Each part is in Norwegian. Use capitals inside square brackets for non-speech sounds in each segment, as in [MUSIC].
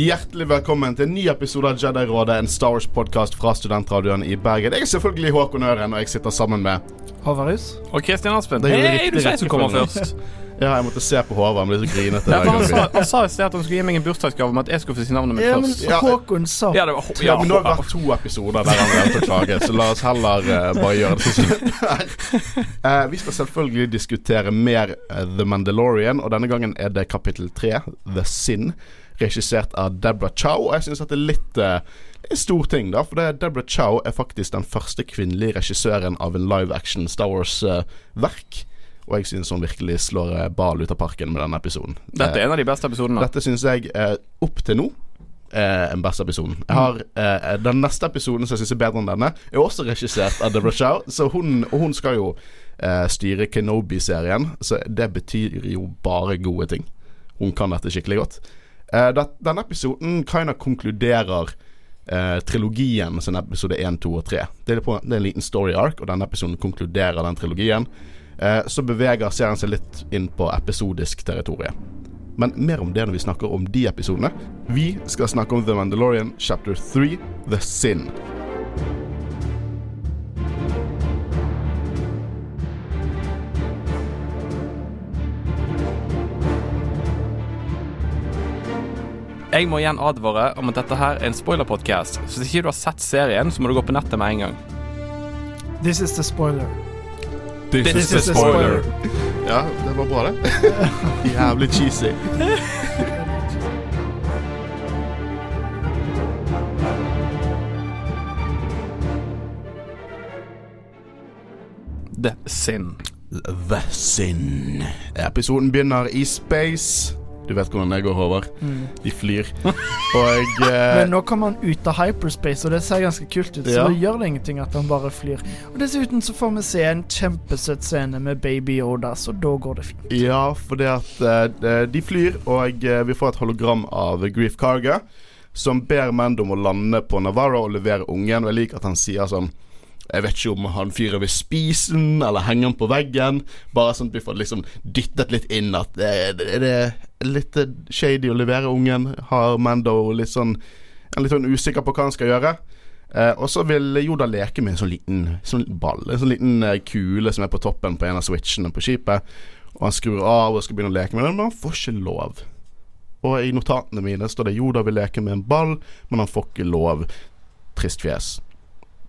Hjertelig velkommen til en ny episode av Jedi-rådet, en Star Wars-podkast fra studentradioen i Bergen. Jeg er selvfølgelig Håkon Øren, og jeg sitter sammen med Håvarhus. Og Kristian Aspen. Det Hei, riktig du sier som kommer rekkefølge. først. Ja, jeg måtte se på Håvard, han ble så grinete. Ja, han, sa, han sa i sted at han skulle gi meg en bursdagsgave om at jeg skulle få si navnet mitt Ja, men Håkon sa Ja, det var, Ja, ja, men Nå har det vært to episoder der han glemte å klage, så la oss heller uh, bare gjøre det sånn. [LAUGHS] Eh, vi skal selvfølgelig diskutere mer uh, The Mandalorian, og denne gangen er det kapittel tre, The Sin, regissert av Deborah Chow. Og jeg syns at det er litt uh, er en stor ting, da, for det Deborah Chow er faktisk den første kvinnelige regissøren av en live action Star Wars-verk. og jeg syns hun virkelig slår eh, ball ut av parken med denne episoden. Dette er en av de beste episodene. Dette syns jeg eh, opp til nå er den beste episoden. Jeg har eh, Den neste episoden som jeg syns er bedre enn denne, er også regissert av Deborah Chow. Så hun, hun skal jo eh, styre Kenobi-serien, så det betyr jo bare gode ting. Hun kan dette skikkelig godt. Eh, denne episoden kind of konkluderer eh, trilogien sin episode 1, 2 og 3. Det er, på, det er en liten story arc, og denne episoden konkluderer den trilogien. Eh, så beveger serien seg litt inn på episodisk territorium. Men mer om det når vi snakker om de episodene. Vi skal snakke om The Mandalorian chapter 3, The Sin. Jeg må igjen advare om at dette her er en spoilerpodkast. Så hvis ikke du har sett serien, så må du gå på nettet med en gang. This is the spoiler. This is the spoiler. Ja, det var bra, det. [LAUGHS] Jævlig cheesy. The Sin. The Sin. Episoden begynner i space. Du vet hvordan det går, Håvard. De flyr. Og [LAUGHS] eh, Men nå kommer han ut av hyperspace, og det ser ganske kult ut. Så Ja. da gjør det ingenting at han bare flyr. Og dessuten så får vi se en kjempesøt scene med baby Yoda, så da går det fint. Ja, for det at eh, de flyr, og eh, vi får et hologram av Grief Carga, som ber Mando om å lande på Navarro og levere ungen. Og jeg liker at han sier sånn Jeg vet ikke om han fyrer ved spisen eller henger den på veggen. Bare sånn at vi får liksom dyttet litt inn at det, det, det er litt eh, shady å levere ungen. Har Mando litt sånn litt sånn usikker på hva han skal gjøre. Eh, og så vil Yoda leke med en sånn liten, sånn ball. En sånn liten eh, kule som er på toppen på en av switchene på skipet. Og han skrur av og skal begynne å leke med den, men han får ikke lov. Og i notatene mine står det Yoda vil leke med en ball, men han får ikke lov. Trist fjes.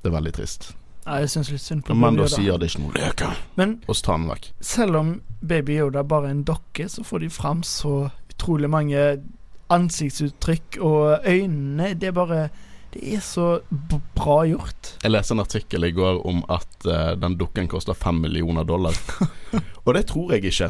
Det er veldig trist. Ja, jeg syns litt synd på baby Mando Yoda. sier det er ikke noe leke, Men og så tar han vekk. selv om baby Yoda bare er en dokke, så får de fram så utrolig mange ansiktsuttrykk, og øynene Det er bare Det er så b bra gjort. Jeg leste en artikkel i går om at uh, den dukken koster fem millioner dollar. [LAUGHS] og det tror jeg ikke.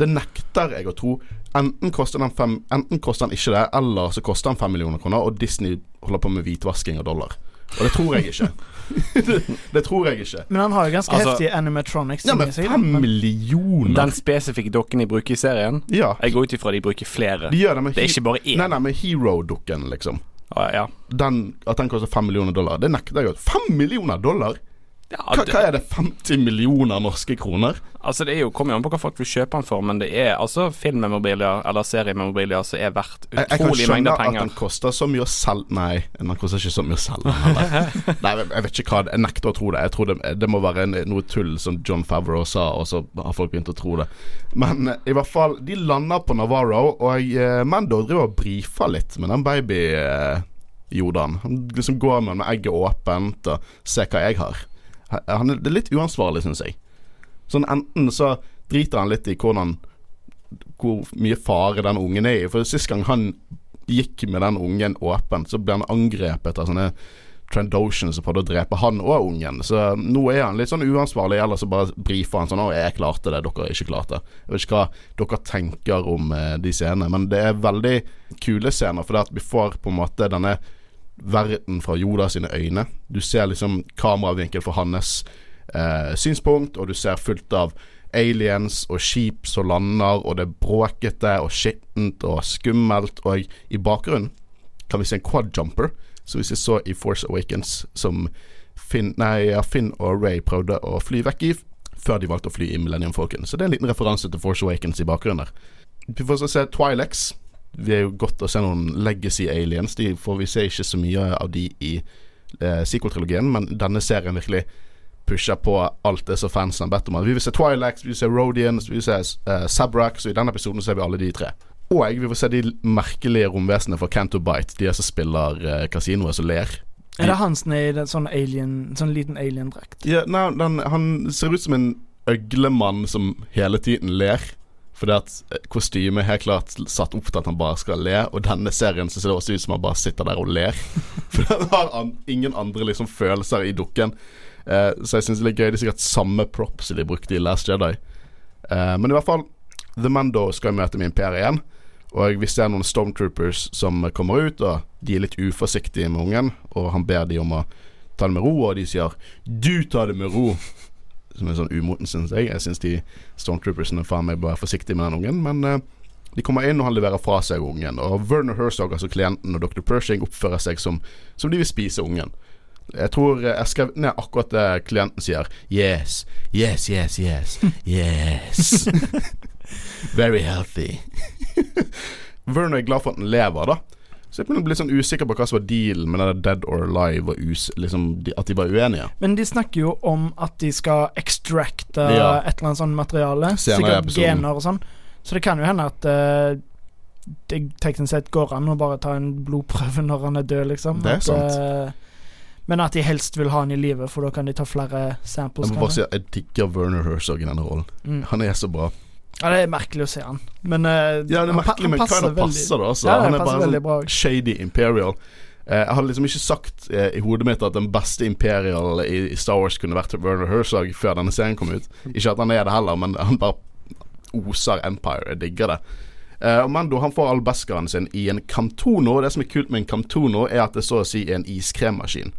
Det nekter jeg å tro. Enten koster den, fem, enten koster den ikke det, eller så koster den fem millioner kroner, og Disney holder på med hvitvasking av dollar. Og det tror jeg ikke. [LAUGHS] det, [LAUGHS] det tror jeg ikke. Men han har jo ganske Altså- heftige animatronics. Ja, men fem millioner Den spesifikke dokken de bruker i serien. Ja, Jeg går ut ifra de bruker flere. de gjør det med Det er ikke bare én. Nei, nei, med Hero-dukken, liksom. Ah, ja. Den, at den koster fem millioner dollar. Det nekter jeg jo. Fem millioner dollar? Ja, Hva, det, hva er det? 50 millioner norske kroner? altså det er jo, kommer jo an på hva folk vil kjøpe den for, men det er altså filmmemorabilia eller seriemobilier som er verdt Jeg, jeg kan skjønne at den koster så mye å selge Nei, den koster ikke så mye å selge. [LAUGHS] Nei, jeg jeg vet ikke hva Jeg nekter å tro det. Jeg tror det, det må være en, noe tull som John Favreau sa, og så har folk begynt å tro det. Men eh, i hvert fall, de lander på Navarro, og eh, Mando driver og brifer litt med den baby-Jodaen. Han liksom går med med egget åpent og ser hva jeg har. Han er, det er litt uansvarlig, syns jeg. Sånn enten så driter han litt i hvordan hvor mye fare den ungen er i. For sist gang han gikk med den ungen åpent, så ble han angrepet av sånne Trandoshans som prøvde å drepe han og ungen. Så nå er han litt sånn uansvarlig, eller så bare brifer han sånn 'Å, jeg klarte det, dere har ikke klart det'. Jeg vet ikke hva dere tenker om eh, de scenene, men det er veldig kule scener, for det at vi får på en måte denne verden fra Yoda sine øyne. Du ser liksom kameravinkel fra hans eh, synspunkt, og du ser fullt av aliens og skip som lander, og det er bråkete og skittent og skummelt, og i bakgrunnen kan vi se en quadjumper, som vi så i Force Awakens, som Finn, nei, Finn og Ray prøvde å fly vekk i, før de valgte å fly i Millennium Falcon. Så det er en liten referanse til Force Awakens i bakgrunnen der. Vi får så se Twilex, vi er jo godt å se noen legacy aliens. De får vi se ikke så mye av de i eh, sequel-trilogien, men denne serien virkelig pusher på alt det som fansen har bedt om. Vi vil se Twilax, vi vil se Rodians, vi vil se Sabrak, så i denne episoden ser vi alle de tre. Og vi får se de merkelige romvesenene fra Canto Bite, de som spiller eh, kasinoet som ler. Er det han som er i den sånn alien Sånn liten alien-drakt? Ja, nei, den, han ser ut som en øglemann som hele tiden ler. Fordi at eh, kostymet er helt klart satt opp til at han bare skal le, og denne serien så ser det også ut som han bare sitter der og ler. [LAUGHS] For han har an ingen andre liksom følelser i dukken. Uh, så jeg syns det er gøy. Det er sikkert samme props de brukte i Last Jedi. Uh, men i hvert fall, The Mando skal møte med Imperiet igjen. Og vi ser noen Stormtroopers som kommer ut, og de er litt uforsiktige med ungen. Og han ber de om å ta det med ro, og de sier 'du tar det med ro'. Som er sånn umoten, syns jeg. Jeg syns de Stormtroopersene faen meg bør være forsiktige med den ungen. Men uh, de kommer inn, og han leverer fra seg ungen. Og Werner Herzog, altså klienten, og Dr. Pershing oppfører seg som, som de vil spise ungen. Jeg tror jeg skrev ned akkurat det klienten sier. Yes, yes, yes, yes. Yes. [LAUGHS] Very healthy. [LAUGHS] Werner er glad for at den lever, da. Så jeg å bli sånn usikker på hva som var dealen med det Dead or Alive, liksom, at de var uenige. Men de snakker jo om at de skal extracte Ja. et eller annet sånt materiale. Senere Sikkert gener og sånn. Så det kan jo hende at uh, det teknisk sett går an å bare ta en blodprøve når han er død, liksom. Det er At, sant. eh, men at de helst vil ha han i live, for da kan de ta flere samples. Jeg må bare si jeg digger Werner Herzog i denne rollen. Mm. Han er så bra. Ja, det er merkelig å se han, men uh, Ja, det er han merkelig, han men passer det passer da, altså. Ja, han er bare en sånn shady Imperial. Uh, jeg hadde liksom ikke sagt uh, i hodet mitt at den beste Imperial i, i Star Wars kunne vært Werner Herzog før denne serien kom ut. Ikke at han er det heller, men han bare oser Empire. Jeg digger det. Uh, Mando han får all beskeren sin i en Camtono. Det som er kult med en Camtono, er at det så å si er en iskremmaskin.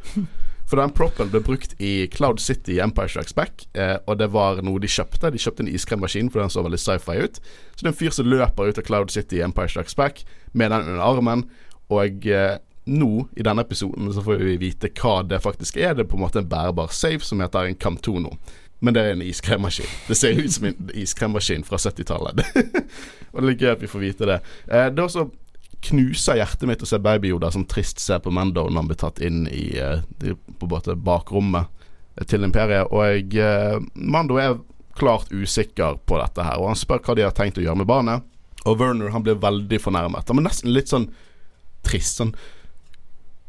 For den proppen ble brukt i Cloud City Empire Strikes Back, eh, og det var noe de kjøpte. De kjøpte en iskremmaskin, for den så veldig sci-fi ut. Så det er en fyr som løper ut av Cloud City Empire Strikes Back med den under armen, og eh, nå, i denne episoden, så får vi vite hva det faktisk er. Det er på en måte en bærbar safe som heter en Camtono. Men det er en iskremmaskin. Det ser ut som en iskremmaskin fra 70-tallet. [LAUGHS] og det er gøy at vi får vite det. Eh, det er også knuser hjertet mitt å se Baby Yoda som trist ser på Mando når han blir tatt inn i eh, på både bakrommet til Imperiet. Og jeg, eh, Mando er klart usikker på dette her, og han spør hva de har tenkt å gjøre med barnet. Og Werner han blir veldig fornærmet. Han blir nesten litt sånn trist. Sånn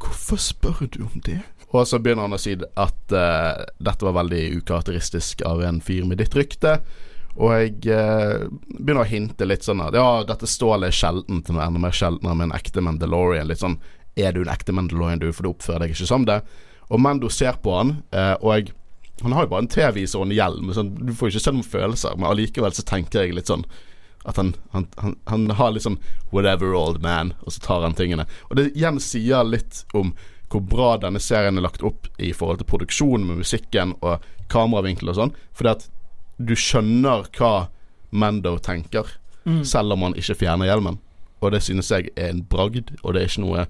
Hvorfor spør du om det? Og så begynner han å si at uh, dette var veldig ukarakteristisk av en fyr med ditt rykte. Og jeg eh, begynner å hinte litt sånn at ja, dette stålet er sjeldent, men enda mer sjeldnere med en ekte Mandalorian. Litt sånn Er du en ekte Mandalorian, du, for du oppfører deg ikke som det? Og Mando ser på han, eh, og jeg, han har jo bare en T-vise og en hjelm, sånn, du får ikke se noen følelser, men allikevel så tenker jeg litt sånn at han, han, han, han har litt sånn 'whatever, old man', og så tar han tingene. Og det igjen sier litt om hvor bra denne serien er lagt opp i forhold til produksjonen med musikken og kameravinkel og sånn. Fordi at du skjønner hva Mando tenker, Mm. selv om han ikke fjerner hjelmen. Og det synes jeg er en bragd, og det er ikke noe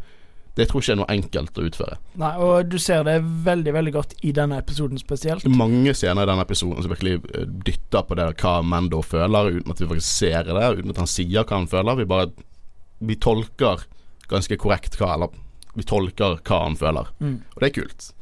Det tror ikke er noe enkelt å utføre. Nei, og du ser det veldig, veldig godt i denne episoden spesielt. Mange scener i denne episoden som virkelig eh, dytter på det hva Mando føler, uten at vi faktisk ser det, uten at han sier hva han føler. Vi bare Vi tolker ganske korrekt hva Eller vi tolker hva han føler. Mm. Og det er kult.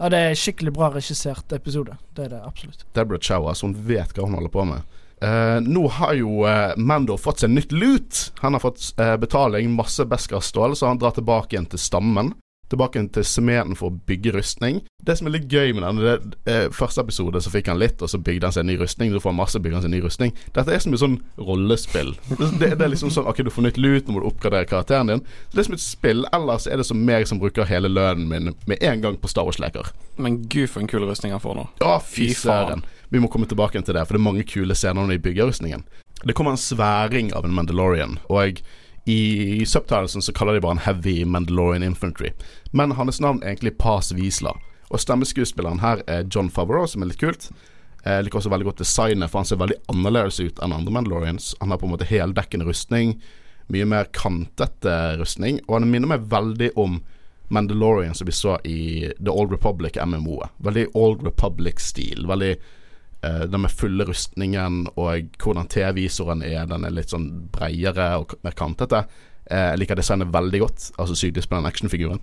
Ja, det er skikkelig bra regissert episode. Det er det absolutt. Deborah Chow, altså hun vet hva hun holder på med. Uh, nå har jo uh, Mando fått seg nytt lut. Han har fått uh, betaling, masse Beskar stål, så han drar tilbake igjen til stammen. Tilbake til smeden for å bygge rustning. Det som er litt gøy med den, det, eh, første episode så fikk han litt, og så bygde han seg en ny rustning. Så får han masse, bygger han seg en ny rustning. Dette er som et sånn rollespill. Det, det er liksom sånn Ok, du får nytt lut, nå må du oppgradere karakteren din. Så det er som et spill. Ellers er det som meg som bruker hele lønnen min med en gang på Star Wars-leker. Men gud, for en kul rustning han får nå. Å, fy søren. Vi må komme tilbake til det, for det er mange kule scener når de bygger rustningen. Det kommer en sværing av en Mandalorian, og jeg, i subtitlesen så kaller de bare en Heavy Mandalorian Infantry. Men hans navn er egentlig Paz Wisla. Og stemmeskuespilleren her er John Favreau, som er litt kult. Jeg liker også veldig godt designet, for han ser veldig annerledes ut enn andre Mandalorians. Han har på en måte heldekkende rustning, mye mer kantete rustning, og han minner meg veldig om Mandalorian som vi så i The Old Republic MMO-et. Veldig Old Republic-stil. Veldig eh, Den med fulle rustningen og hvordan T-visoren er. Den er litt sånn breiere og mer kantete. Eh, jeg liker designet veldig godt, altså psykisk på den actionfiguren.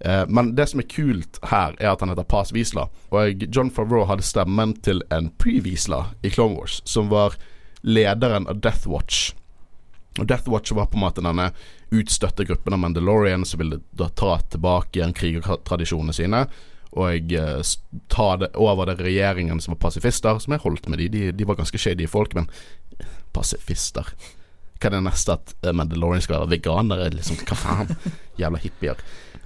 Eh, men det som er kult her, er at han heter Paz Wiesla. Og John Favreau hadde stemmen til en pre-Wiesla i Clone Wars, som var lederen av Death Watch. Og Death Watch var på en måte denne utstøtte gruppen av Mandalorian som ville da ta tilbake igjen krigertradisjonene sine. Og eh, ta det over det regjeringen som var pasifister, som jeg holdt med de. De, de var ganske shady folk, men pasifister Hva er det neste at eh, Mandalorian skal være veganere? Liksom, hva faen? Jævla hippier.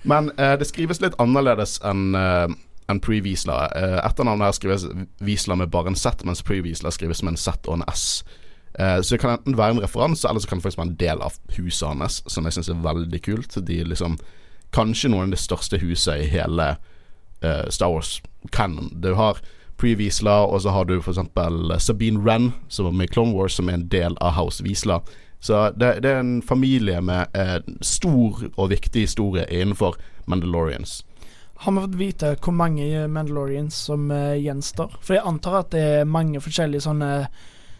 Men eh, det skrives litt annerledes enn eh, enn pre-Wiesla. Eh, Etternavnet her skrives Wiesla med bare en Z, mens pre-Wiesla skrives med en Z og en S. Eh, så det kan enten være en referanse, eller så kan det faktisk være en del av huset hans, som jeg syns er veldig kult. De liksom Kanskje noen av de største husene i hele Star Wars canon. Du har pre-Wiesla, og så har du f.eks. Sabine Wren, som var med i Clone Wars, som er en del av House Wiesla. Så det, det er en familie med eh, stor og viktig historie innenfor Mandalorians. Har vi fått vite hvor mange Mandalorians som eh, gjenstår? For jeg antar at det er mange forskjellige sånne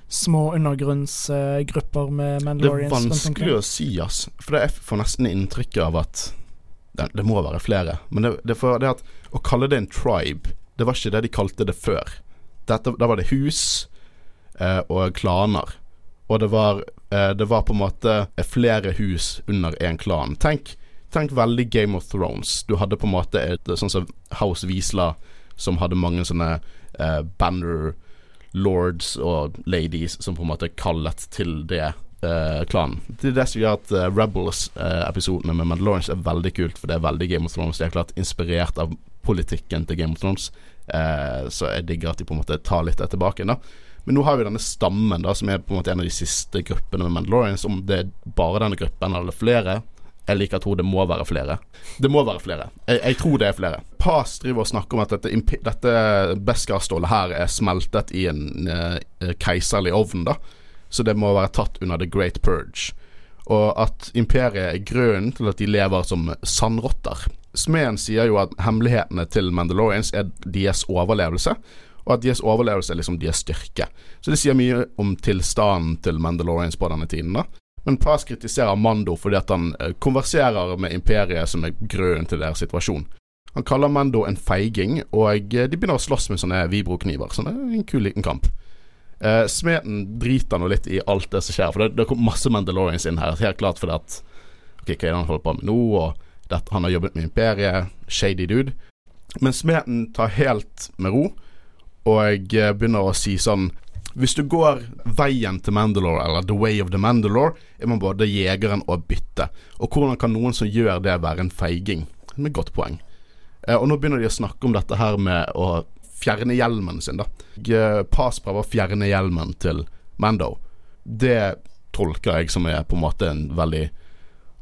små undergrunnsgrupper med Mandalorians? Det er vanskelig å si, ass. For det, jeg får nesten inntrykk av at det, det må være flere. Men det, det, for det at å kalle det en tribe, det var ikke det de kalte det før. Dette, da var det hus eh, og klaner. Og det var, eh, det var på en måte flere hus under én klan. Tenk, tenk veldig Game of Thrones. Du hadde på en måte et sånn som House Wisla, som hadde mange sånne eh, banner lords og ladies som på en måte kallet til det Uh, klanen. Det er det som gjør at uh, Rebels-episodene med Mandalorians er veldig kult, for det er veldig Game of Thrones. Det er klart inspirert av politikken til Game of Thrones, eh, så jeg digger at de på en måte tar litt det tilbake da men nå har vi denne stammen, da som er på en måte en av de siste gruppene med Mandalorians. Om det er bare denne gruppen eller flere. Jeg liker å tro det må være flere. Det må være flere. Jeg, jeg tror det er flere. Pas driver og snakker om at dette, dette Beskar-stålet her er smeltet i en eh, keiserlig ovn, da. Så det må være tatt under The Great Purge. Og at imperiet er grunnen til at de lever som sandrotter. Smeden sier jo at hemmelighetene til Mandalorians er deres overlevelse, og at deres overlevelse er liksom deres styrke. Så det sier mye om tilstanden til Mandalorians på denne tiden, da. Men Paz kritiserer Mando fordi at han eh, konverserer med imperiet som er grunnen til deres situasjon. Han kaller Mando en feiging, og eh, de begynner å slåss med sånne vibrokniver. Så det er en kul liten kamp. Eh, Smeden driter nå litt i alt det som skjer, for det, det kom masse Mandalorians inn her. Helt klart fordi at Ok, hva er det han holder på med nå? Og dette, han har jobbet med imperiet. Shady dude. Men Smeden tar helt med ro, og eh, begynner å si sånn Hvis du går veien til Mandalore, eller The Way of the Mandalore, er man både jegeren og bytte. Og hvordan kan noen som gjør det, være en feiging? Er godt poeng. Eh, og nå begynner de å snakke om dette her med å fjerne hjelmen sin, da. Eh, Pas prøver å fjerne hjelmen til Mando. Det tolker jeg som er på en måte en veldig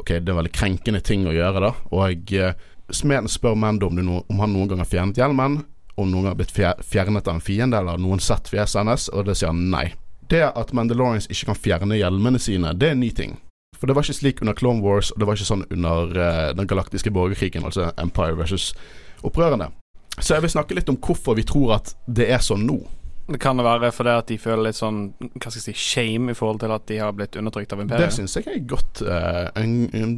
Ok, det er veldig krenkende ting å gjøre, da. Og eh, smeden spør Mando om, no om han noen gang har fjernet hjelmen. Om noen gang har blitt fjer fjernet av en fiende, eller noen sett fjeset hennes, og det sier han nei. Det at Mandalorians ikke kan fjerne hjelmene sine, det er en ny ting. For det var ikke slik under Clone Wars, og det var ikke sånn under eh, den galaktiske borgerkrigen, altså Empire versus opprørerne. Så jeg vil snakke litt om hvorfor vi tror at det er sånn nå. Det kan det være fordi at de føler litt sånn Hva skal jeg si shame i forhold til at de har blitt undertrykt av Det imperiet. syns jeg er godt, uh, en, en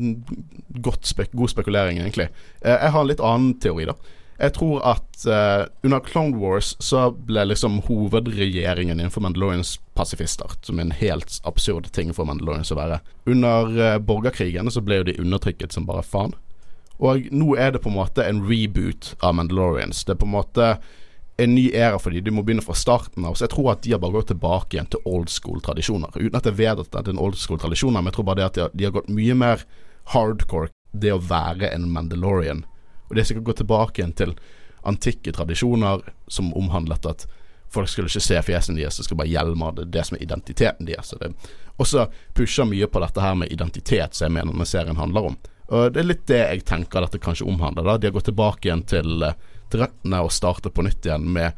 godt spek god spekulering, egentlig. Uh, jeg har en litt annen teori, da. Jeg tror at uh, under Clone Wars så ble liksom hovedregjeringen innenfor Mandalorians pasifister, som er en helt absurd ting for Mandalorians å være. Under borgerkrigene borgerkrigen så ble jo de undertrykket som bare faen. Og nå er det på en måte en reboot av Mandalorians. Det er på en måte en ny æra for dem. Du må begynne fra starten av. Så jeg tror at de har bare gått tilbake igjen til old school-tradisjoner. Uten at jeg vet at det er en old school-tradisjoner, men jeg tror bare det at de har, de har gått mye mer hardcore det å være en Mandalorian. Og det er sikkert gått tilbake igjen til antikke tradisjoner som omhandlet at folk skulle ikke se fjesene deres, det skulle bare hjelme det, det som er identiteten deres. Så det også pusher mye på dette her med identitet, som jeg mener denne serien handler om. Og det er litt det jeg tenker dette kanskje omhandler. da De har gått tilbake igjen til, eh, til røttene og starte på nytt igjen med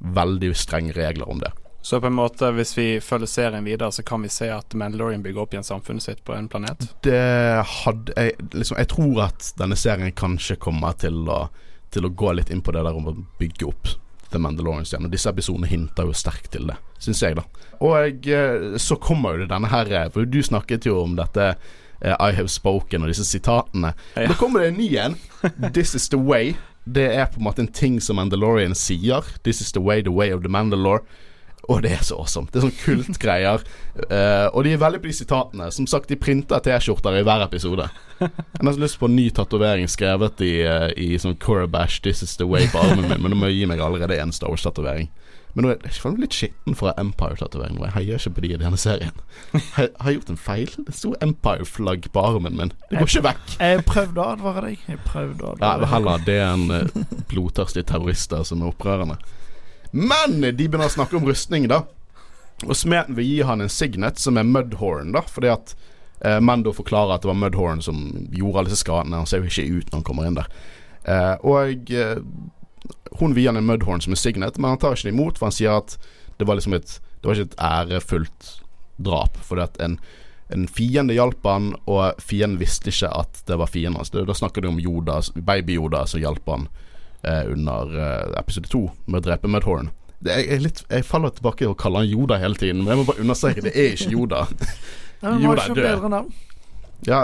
veldig strenge regler om det. Så på en måte, hvis vi følger serien videre, så kan vi se at Mandalorian bygger opp igjen samfunnet sitt på en planet. Det hadde jeg liksom Jeg tror at denne serien kanskje kommer til å, til å gå litt inn på det der om å bygge opp The Mandalorians igjen. Og disse episodene hinter jo sterkt til det, syns jeg, da. Og eh, så kommer jo det denne her For du snakket jo om dette eh, I have spoken og disse sitatene. Ja. Da kommer det en ny en. This is the way. Det er på en måte en ting som Mandalorian sier. This is the way, the way of the Mandalore. Og det er så awesome. Det er sånn kultgreier. [LAUGHS] uh, og de er veldig på de sitatene. Som sagt, de printer T-skjorter i hver episode. Jeg har nesten lyst på en ny tatovering skrevet i, uh, i sånn Corabash, This is the way på armen min, men du må gi meg allerede en Star Wars-tatovering. Men nå er jeg føler meg litt skitten for å ha Empire-tatovering nå. Jeg heier ikke på de i denne serien. [LAUGHS] Jeg har gjort en feil? Det sto Empire-flagg på armen min. Det går ikke vekk. Jeg prøvde å advare deg. Jeg prøvde å advare advare Ja, heller det enn eh, blodtørstige terrorister som er opprørende. Men de begynner å snakke om rustning, da. Og smeden vil gi han en signet som er Mudhorn, da. Fordi at eh, Mando forklarer at det var Mudhorn som gjorde alle disse skadene. Han ser jo ikke ut når han kommer inn der. Eh, og eh, hun vier han en Mudhorn som er signet, men han tar ikke det imot, for han sier at det var liksom et Det var ikke et ærefullt drap. Fordi at en, en fiende hjalp han, og fienden visste ikke at det var fienden hans. Da snakker du om Yoda, baby-Yoda som hjalp han eh, under eh, episode to med å drepe Mudhorn. Det jeg, litt, jeg faller tilbake og kaller han Yoda hele tiden, men jeg må bare understreke det er ikke Yoda. Nei, men Jo, var det er død. Ja,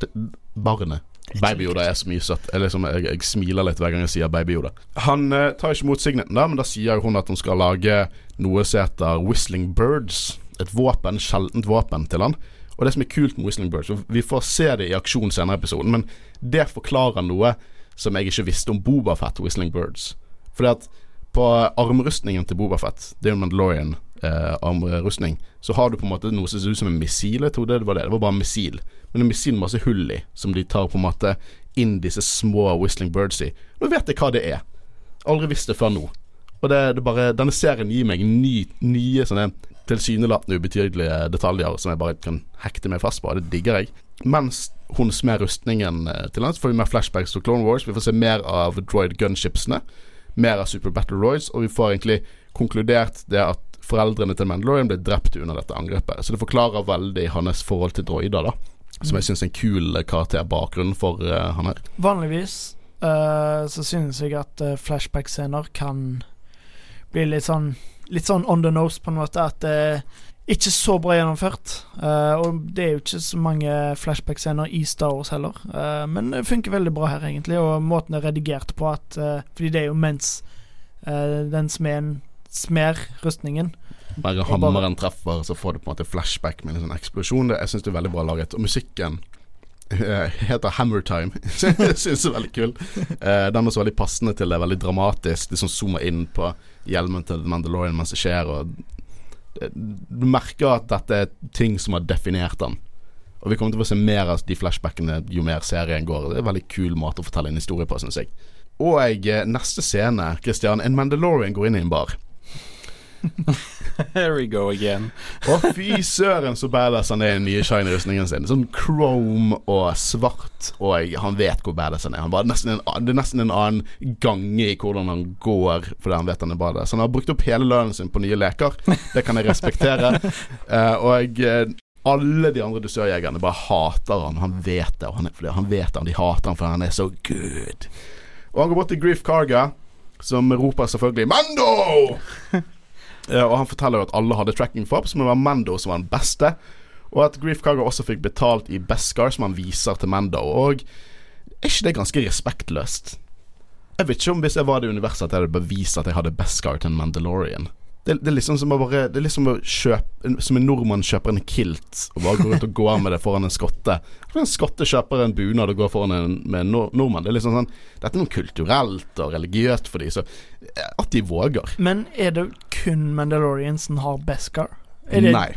det, barnet. Baby-Yoda er så mye søtt. Jeg, liksom, jeg, jeg smiler litt hver gang jeg sier Baby-Yoda. Han eh, tar ikke imot signeten, da, men da sier hun at hun skal lage noe som heter Whistling Birds. Et våpen, sjeldent våpen til han. Og det som er kult med Whistling Birds og Vi får se det i aksjon senere i episoden, men det forklarer noe som jeg ikke visste om Bobafett Whistling Birds. Fordi at på armrustningen til Bobafett, det er jo Mandalorian eh, armrustning, så har du på en måte noe som ser ut som en missil. Jeg trodde det var det. Det var bare en missil. Men en missil med masse hull i, som de tar på en måte inn disse små Whistling Birds i. Nå vet jeg hva det er. Aldri visst det før nå. Og det, det bare Denne serien gir meg ny, nye sånne tilsynelatende ubetydelige detaljer som jeg bare kan hekte meg fast på. Det digger jeg. Mens hun smer rustningen eh, til han, så får vi mer flashbacks til Clone Wars. Vi får se mer av droid gunshipsene. Mer av Super Battle Royce, Og vi får egentlig konkludert det at foreldrene til Mandalorian ble drept under dette angrepet. Så det forklarer veldig hans forhold til droider, da. Som jeg syns er en kul karakterbakgrunn for uh, han her. Vanligvis uh, så synes jeg at uh, flashback-scener kan bli litt sånn Litt sånn on the nose, på en måte. At det er ikke så bra gjennomført. Uh, og det er jo ikke så mange flashback-scener i Star Wars heller. Uh, men det funker veldig bra her, egentlig. Og måten det er redigert på at uh, Fordi det er jo mens eh, den smeden smer rustningen. Bare hammeren treffer, så får du på en måte flashback med en sånn eksplosjon. Det, jeg syns det er veldig bra laget. Og musikken eh, heter Hammer Time. [LAUGHS] jeg syns det er veldig kul. Uh, den er også veldig passende til det. Veldig dramatisk. Det som zoomer inn på hjelmen til Mandalorian mens det skjer. Og du merker at dette er ting som har definert den. Og vi kommer til å få se mer av de flashbackene jo mer serien går. Det er en veldig kul måte å fortelle en historie på, syns jeg. Og eh, neste scene, Christian. En Mandalorian går inn i en bar. [LAUGHS] Here we go again. Å, fy søren så badass han er i den nye shiny-rustningen sin. Sånn chrome og svart, og han vet hvor badass han er. Han en, det er nesten en annen gange i hvordan han går fordi han vet han er badass. Han har brukt opp hele lønnen sin på nye leker. Det kan jeg respektere. [LAUGHS] Eh, og eh, alle de andre dusørjegerne bare hater han. Han vet det, han, er, han vet det, de hater han fordi han er så good. Og han går bort til Griff Carga, som roper selvfølgelig 'Mando!' Eh, og han forteller jo at alle hadde tracking fobs, men det var Mando som var den beste. Og at Grief Karga også fikk betalt i Beskar, som han viser til Mando. Og er ikke det ganske respektløst? Jeg vet ikke om hvis jeg var det universet at jeg hadde bevist at jeg hadde Beskar til en Mandalorian. Det, det er liksom som å bare Det er liksom å kjøpe Som en nordmann kjøper en kilt og bare går ut og går med det foran en skotte. En skotte kjøper en bunad og går foran en med en nord nordmann? Det er liksom sånn Dette er noe kulturelt og religiøst for dem, så eh, at de våger. Men er det kun Mandalorian som har Beskar? Nei.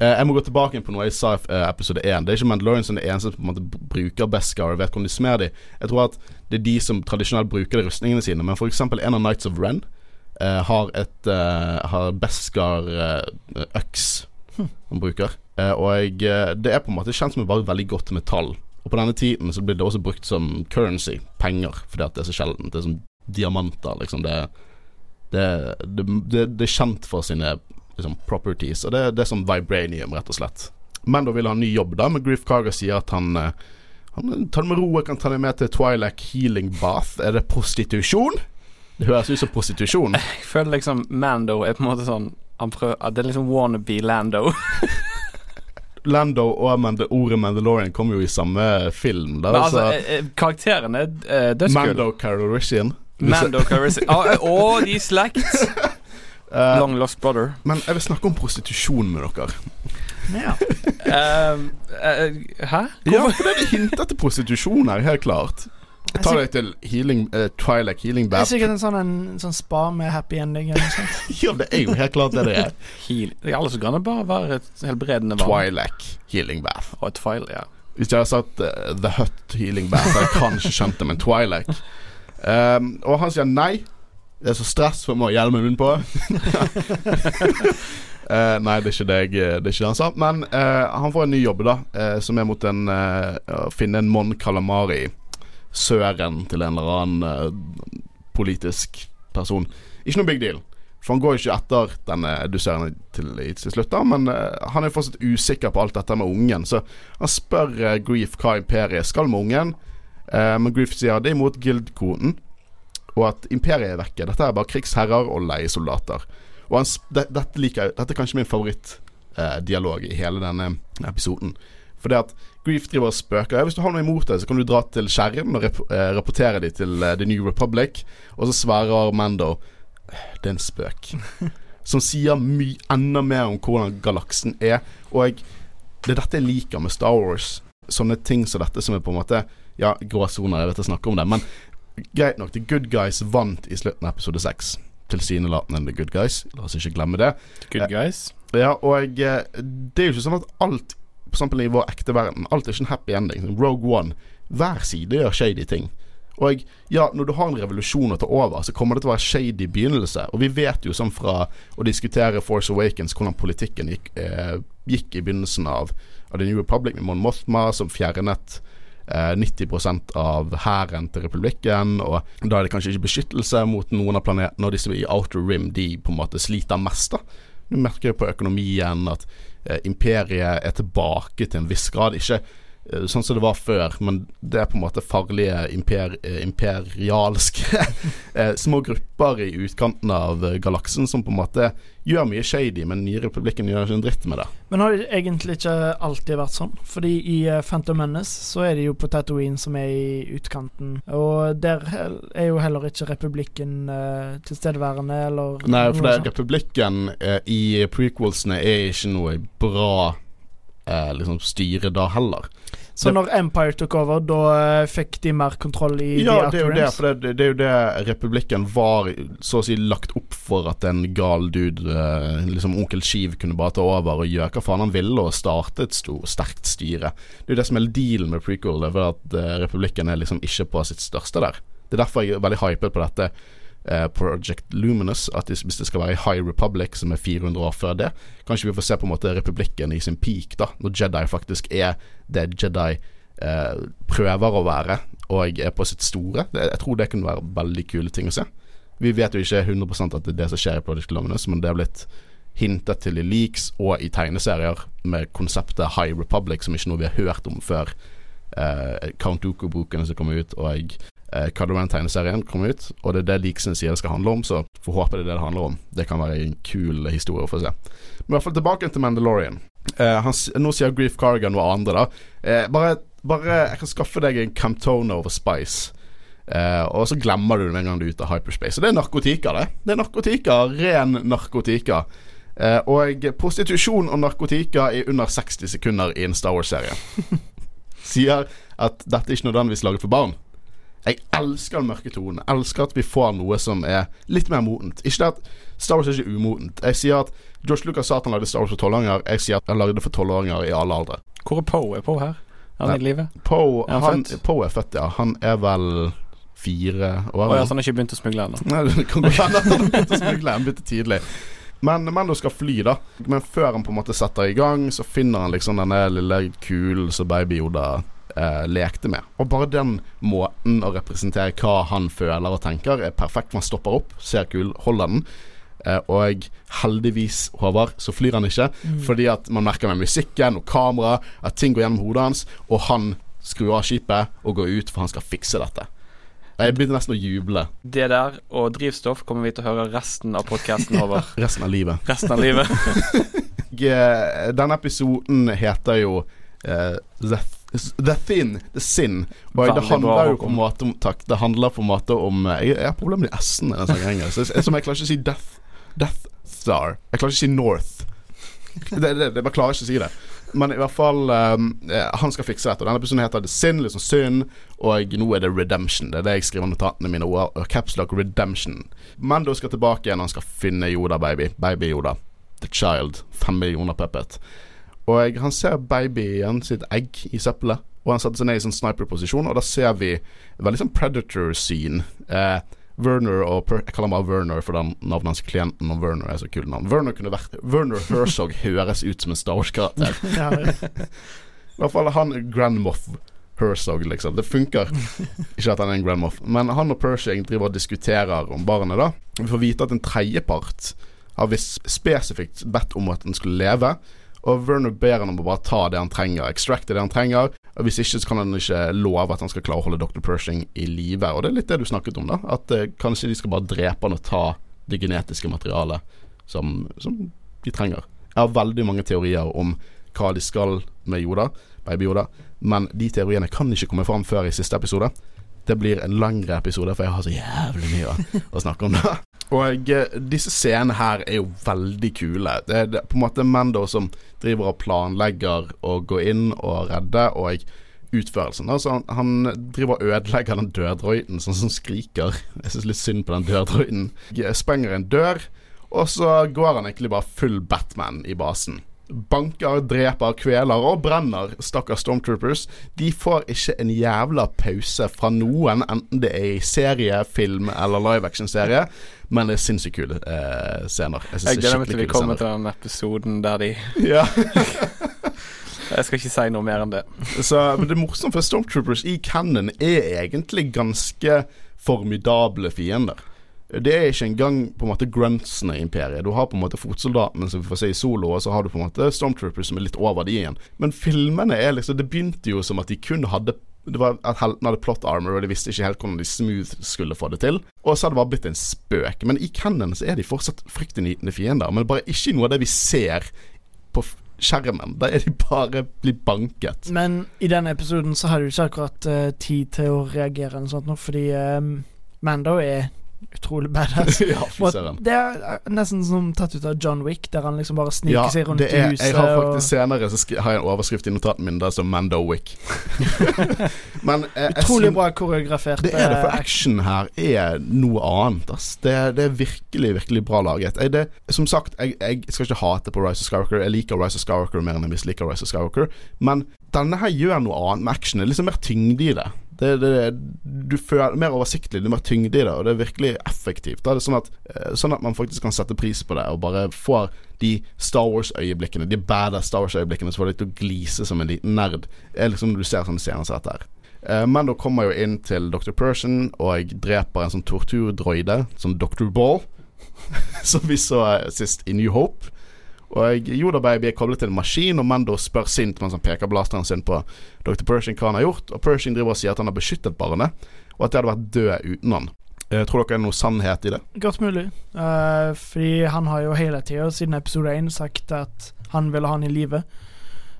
Eh, jeg må gå tilbake på noe jeg sa i eh, episode 1. Det er ikke Mandalorian som er eneste som på en måte bruker Beskar og vet hvordan de smer dem. Jeg tror at det er de som tradisjonelt bruker de rustningene sine. Men f.eks. en av Nights of Ren eh, har et uh, Har Beskar-øks han bruker. Eh, og eh, det er på en måte kjent som et veldig godt metall. Og på denne tiden så blir det også brukt som currency, penger, fordi at det er så sjeldent. Det er som diamanter, liksom. Det, det, det, det, det er kjent for sine liksom, properties, og det, det er som vibranium, rett og slett. Men da vil han ha ny jobb, da, men Griff Carger sier at han eh, Han tar det med ro, jeg kan ta deg med til Twilek Healing Bath. Er det prostitusjon? Det høres ut som prostitusjon. [LAUGHS] Jeg føler liksom Mando er på en måte sånn han prøver, Det er liksom wannabe Lando. [LAUGHS] Lando og Mand ordet Mandalorian kommer jo i samme film. Der, Men altså, så- eh, eh, karakteren er eh, dødskul. Mando Carolician. Mando Carolician. Å, [LAUGHS] eh, å, de er slekt! Uh, Long lost brother. men jeg vil snakke om prostitusjon med dere. Ja. uh, uh, hæ? Ja, for det er hintet til prostitusjon her, helt klart. Jeg tar deg til healing, uh, Twilight Healing Bath. Det er sikkert en sånn, en, sånn spa med happy ending eller sånt. [LAUGHS] Ja, det er jo helt klart det det er. [LAUGHS] Heal. Det er alle som kan det bare være et helbredende vann. Twilight Healing Bath. Og et file, ja. Hvis jeg hadde sagt uh, The Hut Healing Bath, jeg kan ikke skjønt det, men Twilight um, Og han sier nei. Det er så stress, for jeg må ha hjelmen min på. Uh, [LAUGHS] nei, det er ikke det, jeg, det er ikke det han sa. Men uh, han får en ny jobb, da, uh, som er mot en eh, å finne en Mon Calamari. Søren til en eller annen eh, politisk person. Ikke noe big deal. For han går jo ikke etter denne dusøren til, til slutt, da, men eh, han er fortsatt usikker på alt dette med ungen. Så han spør eh, Grief hva imperiet skal med ungen, men Grief sier det er imot guild-koden, og at imperiet er vekke. Dette er bare krigsherrer og leiesoldater. Og han, dette liker Dette er kanskje min favorittdialog i hele denne episoden. For det at Grief driver og spøker. Hvis du har noe imot det, så kan du dra til skjermen og rep eh, rapportere de til eh, The New Republic. Og så svarer Mando Det er en spøk. [LAUGHS] Som sier my enda mer om hvordan galaksen er. Og det er dette jeg liker med Star Wars. Sånne ting som dette som er på en måte Ja, gråsoner, jeg vet jeg snakker om det, men greit nok. The Good Guys vant i slutten av episode seks. Tilsynelatende The Good Guys. La oss ikke glemme det. Good guys. Ja, og eh, det er jo ikke sånn at alt Eksempel i vår ekte verden Alt er ikke en happy ending. Rogue One. Hver side gjør shady ting. Og ja, når du har en revolusjon å ta over, så kommer det til å være shady begynnelse. Og vi vet jo sånn fra å diskutere Force Awakens hvordan politikken gikk, eh, gikk i begynnelsen av, av The New Republic med Mon Mothma, som fjernet eh, 90% av hæren til republikken. Og da er det kanskje ikke beskyttelse mot noen av planetene, og disse i Outer Rim de på en måte sliter mest. da Du merker jo på økonomien at eh, imperiet er tilbake til en viss grad. Ikke sånn som det var før, men det er på en måte farlige imper, eh, imperialske [LAUGHS] eh, små grupper i utkanten av eh, galaksen som på en måte gjør mye shady, men nye republikken gjør ikke en dritt med det. Men har det egentlig ikke alltid vært sånn? Fordi i Phantom Menace så er det jo på Tatooine som er i utkanten, og der er jo heller ikke republikken uh, tilstedeværende, eller Nei, for det, er republikken eh, i prequelsene er ikke noe bra eh, liksom styre da heller. Så når Empire tok over, da eh, fikk de mer kontroll i Ja, The er Outer det, Rims? for det, det er jo det republikken var så å si lagt opp for at en gal dude, eh, liksom onkel Shiv, kunne bare ta over og gjøre hva faen han ville og starte et stort, sterkt styre. Det er jo det som er dealen med prequel, det er at eh, republikken er liksom ikke på sitt største der. Det er derfor jeg er veldig hypet på dette Project Luminous, at hvis det skal være i High Republic, som er 400 år før det, kanskje vi får se på en måte republikken i sin peak, da, når Jedi faktisk er det Jedi eh, prøver å være, og er på sitt store. Jeg tror det kunne være veldig kule ting å se. Vi vet jo ikke 100% at det er det som skjer i Project Luminous, men det er blitt hintet til i leaks og i tegneserier med konseptet High Republic, som ikke er noe vi har hørt om før eh, Count Dooku-bokene som kommer ut, og eh, Cardoman-tegneserien kommer ut. Og det er det Leaksen sier det skal handle om, så får håpe det er det det handler om. Det kan være en kul historie å få se. Men i hvert fall tilbake til Mandalorian. Eh, han, nå sier Grief Cargan noe andre, da. Eh, bare, bare Jeg kan skaffe deg en Camtone over Spice. Eh, og så glemmer du det med en gang du er ute av hyperspace. Og det er narkotika, det. Det er narkotika. Ren narkotika. Eh, og prostitusjon og narkotika i under 60 sekunder i en Star Wars-serie. [LAUGHS] Sier at dette er ikke nødvendigvis laget for barn. Jeg elsker den mørke tonen. Jeg elsker at vi får noe som er litt mer modent. Ikke det at Star Wars er ikke umodent. Jeg sier at Josh Lucas sa at han lagde Star Wars for tolvåringer. Jeg sier at han lagde det for tolvåringer i alle aldre. Hvor er Poe? Er Poe her? Er han i live? Poe Er han han, født? Poe er født, ja. Han er vel fire år. Å ja, så han har ikke begynt å smugle ennå. Nei, det kan godt hende at han begynte å smugle. Han begynte tidlig. Men Mando skal fly, da. Men før han på en måte setter i gang, så finner han liksom denne lille kulen som Baby Yoda eh, lekte med. Og bare den måten å representere hva han føler og tenker, er perfekt. Man stopper opp, ser kul, holder den. Eh, og heldigvis, Håvard, så flyr han ikke. Fordi at man merker med musikken og kamera at ting går gjennom hodet hans, og han skrur av skipet og går ut, for han skal fikse dette. Jeg begynte nesten å juble Det der og drivstoff kommer vi til å høre resten av podkasten over. [LAUGHS] resten av livet. Resten av livet. [LAUGHS] eh, denne episoden heter jo uh, The, The Thin, The Sin. Og Veldig det handler bra, jo på en måte om Takk. Det handler på en måte om eh, Jeg, jeg har problemer med S-en i den sangen. Så jeg, som jeg klarer ikke å si Death, Death Star. Jeg klarer ikke å si North. Det, det, det, jeg bare klarer ikke å si det. Men i hvert fall um, Han skal fikse dette. Og Denne episoden heter The Sin, liksom synd, og nå er det Redemption. Det er det jeg skriver notatene mine. Og Caps Lock Redemption. Mando skal tilbake igjen, han skal finne Yoda, baby. Baby Yoda. The Child. Fem millioner puppet. Og han ser babyen sitt egg i søppelet. Og han setter seg ned i sånn sniper-posisjon, og da ser vi veldig sånn Predator-syn. Eh, Werner og per Jeg kaller meg Werner for den navnet hans klienten, og Werner er så kult navn. Werner kunne vært Werner Herzog [LAUGHS] høres ut som en Star Wars-karakter. [LAUGHS] [LAUGHS] I hvert fall han Grandmoth Herzog, liksom. Det funker. Ikke at han er en Grandmoth Men han og Pershing driver og diskuterer om barnet, da. Vi får vite at en tredjepart har visst spesifikt bedt om at den skulle leve. Og Werner ber han om å bare ta det han trenger, extracte det han trenger. Og Hvis ikke så kan han ikke love at han skal klare å holde Dr. Pershing i live. Og det er litt det du snakket om, da. At eh, kanskje de skal bare drepe han og ta det genetiske materialet som, som de trenger. Jeg har veldig mange teorier om hva de skal med Yoda, baby Yoda, men de teoriene kan ikke komme fram før i siste episode. Det blir en lengre episode, for jeg har så jævlig mye å, snakke om det. Og eh, disse scenene her er jo veldig kule. Det er, på en måte Mando som driver og planlegger å gå inn og redde, og utførelsen. Altså, han, driver og ødelegger den dørdroiden, sånn som skriker. [LAUGHS] Jeg syns litt synd på den dørdroiden. Sprenger en dør, og så går han egentlig bare full Batman i basen. Banker, dreper, kveler og brenner stakkars Stormtroopers. De får ikke en jævla pause fra noen, enten det er i serie, film eller live action-serie. Men det er sinnssykt kule eh, scener. Jeg, Jeg er gleder meg til vi kommer til den episoden der de [LAUGHS] Ja. [LAUGHS] Jeg skal ikke si noe mer enn det. Så men det morsomme for Stormtroopers i canon er egentlig ganske formidable fiender. Det er ikke engang på en måte gruntsene i imperiet. Du har på en måte fotsoldatene som vi får se i solo, og så har du på en måte Stormtroopers som er litt over de igjen. Men filmene er liksom Det begynte jo som at de kun hadde det var at heltene hadde plot armor, og de visste ikke helt hvordan de smooth skulle få det til. Og så hadde det bare blitt en spøk. Men i canon så er de fortsatt fryktinngytende fiender. Men bare ikke noe av det vi ser på skjermen. Da er de bare blitt banket. Men i denne episoden så har du ikke akkurat uh, tid til å reagere eller noe sånt, fordi eh, Mando er utrolig badass. [LAUGHS] ja, Og det er eh, nesten som tatt ut av John Wick, der han liksom bare sniker Ja, seg rundt det i er, huset. jeg har og- faktisk senere så har jeg en overskrift i notatene mine der som Mando Wick. [LAUGHS] Men eh, Utrolig bra koreografert. Det er det, for eh, action her er noe annet. Ass. Det, det er virkelig, virkelig bra laget. Jeg, det, som sagt, jeg, jeg skal ikke hate på Rise of Skywalker. Jeg liker Rise of Skywalker mer enn jeg misliker Rise of Skywalker. Men denne her gjør noe annet med action. Det er liksom mer tyngde i det. Det, det, du føler mer oversiktlig, det er mer tyngde i det, og det er virkelig effektivt. Da det sånn at, eh, sånn at man faktisk kan sette pris på det, og bare får de Star Wars-øyeblikkene, de badass Star Wars-øyeblikkene, så får deg til å glise som en liten nerd. Det er liksom når du ser sånne scener som dette her. Eh, Men da kommer jo inn til Dr. Persian og dreper en sånn torturdroide, som Dr. Ball, [LAUGHS] som vi så eh, sist i New Hope. Og Yoda Baby er koblet til en maskin, og Mando spør sint mens han peker blasteren sin på Dr. Pershing hva han har gjort, og Pershing driver og sier at han har beskyttet barnet, og at de hadde vært død uten han. Uh, tror dere er noe sannhet i det? Godt mulig. Uh, fordi han har jo hele tida, siden episode 1, sagt at han ville ha han i live.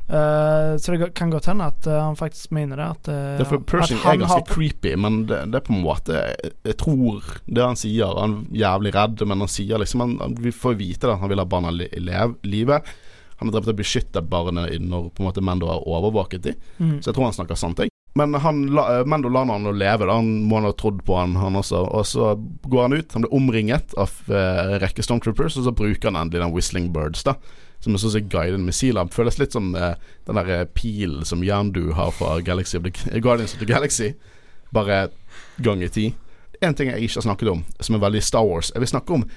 Eh, så det kan godt hende at uh, han faktisk mener det. At, uh, Det er for Pershing er ganske creepy, men det, det er på en måte Jeg, jeg tror det han sier. Han er jævlig redd, men han sier liksom han, han, Vi får vite det, han vil ha barna li- i lev, live. Han har drevet og beskyttet barna når på en måte Mendo har overvåket dem. mm. Så jeg tror han snakker sant, jeg. Men han, la- Mendo lar han å leve. Da. Han må han ha trodd på han, han også. Og så går han ut. Han blir omringet av en rekke Stormtroopers, og så bruker han endelig den Whistling Birds, da. Som er sånn som guided missiler. Føles litt som eh, den der eh, pilen som Yandu har fra Galaxy of the, eh, Guardians of the Galaxy. Bare ganger ti. En ting jeg ikke har snakket om, som er veldig Star Wars. Jeg vil snakke om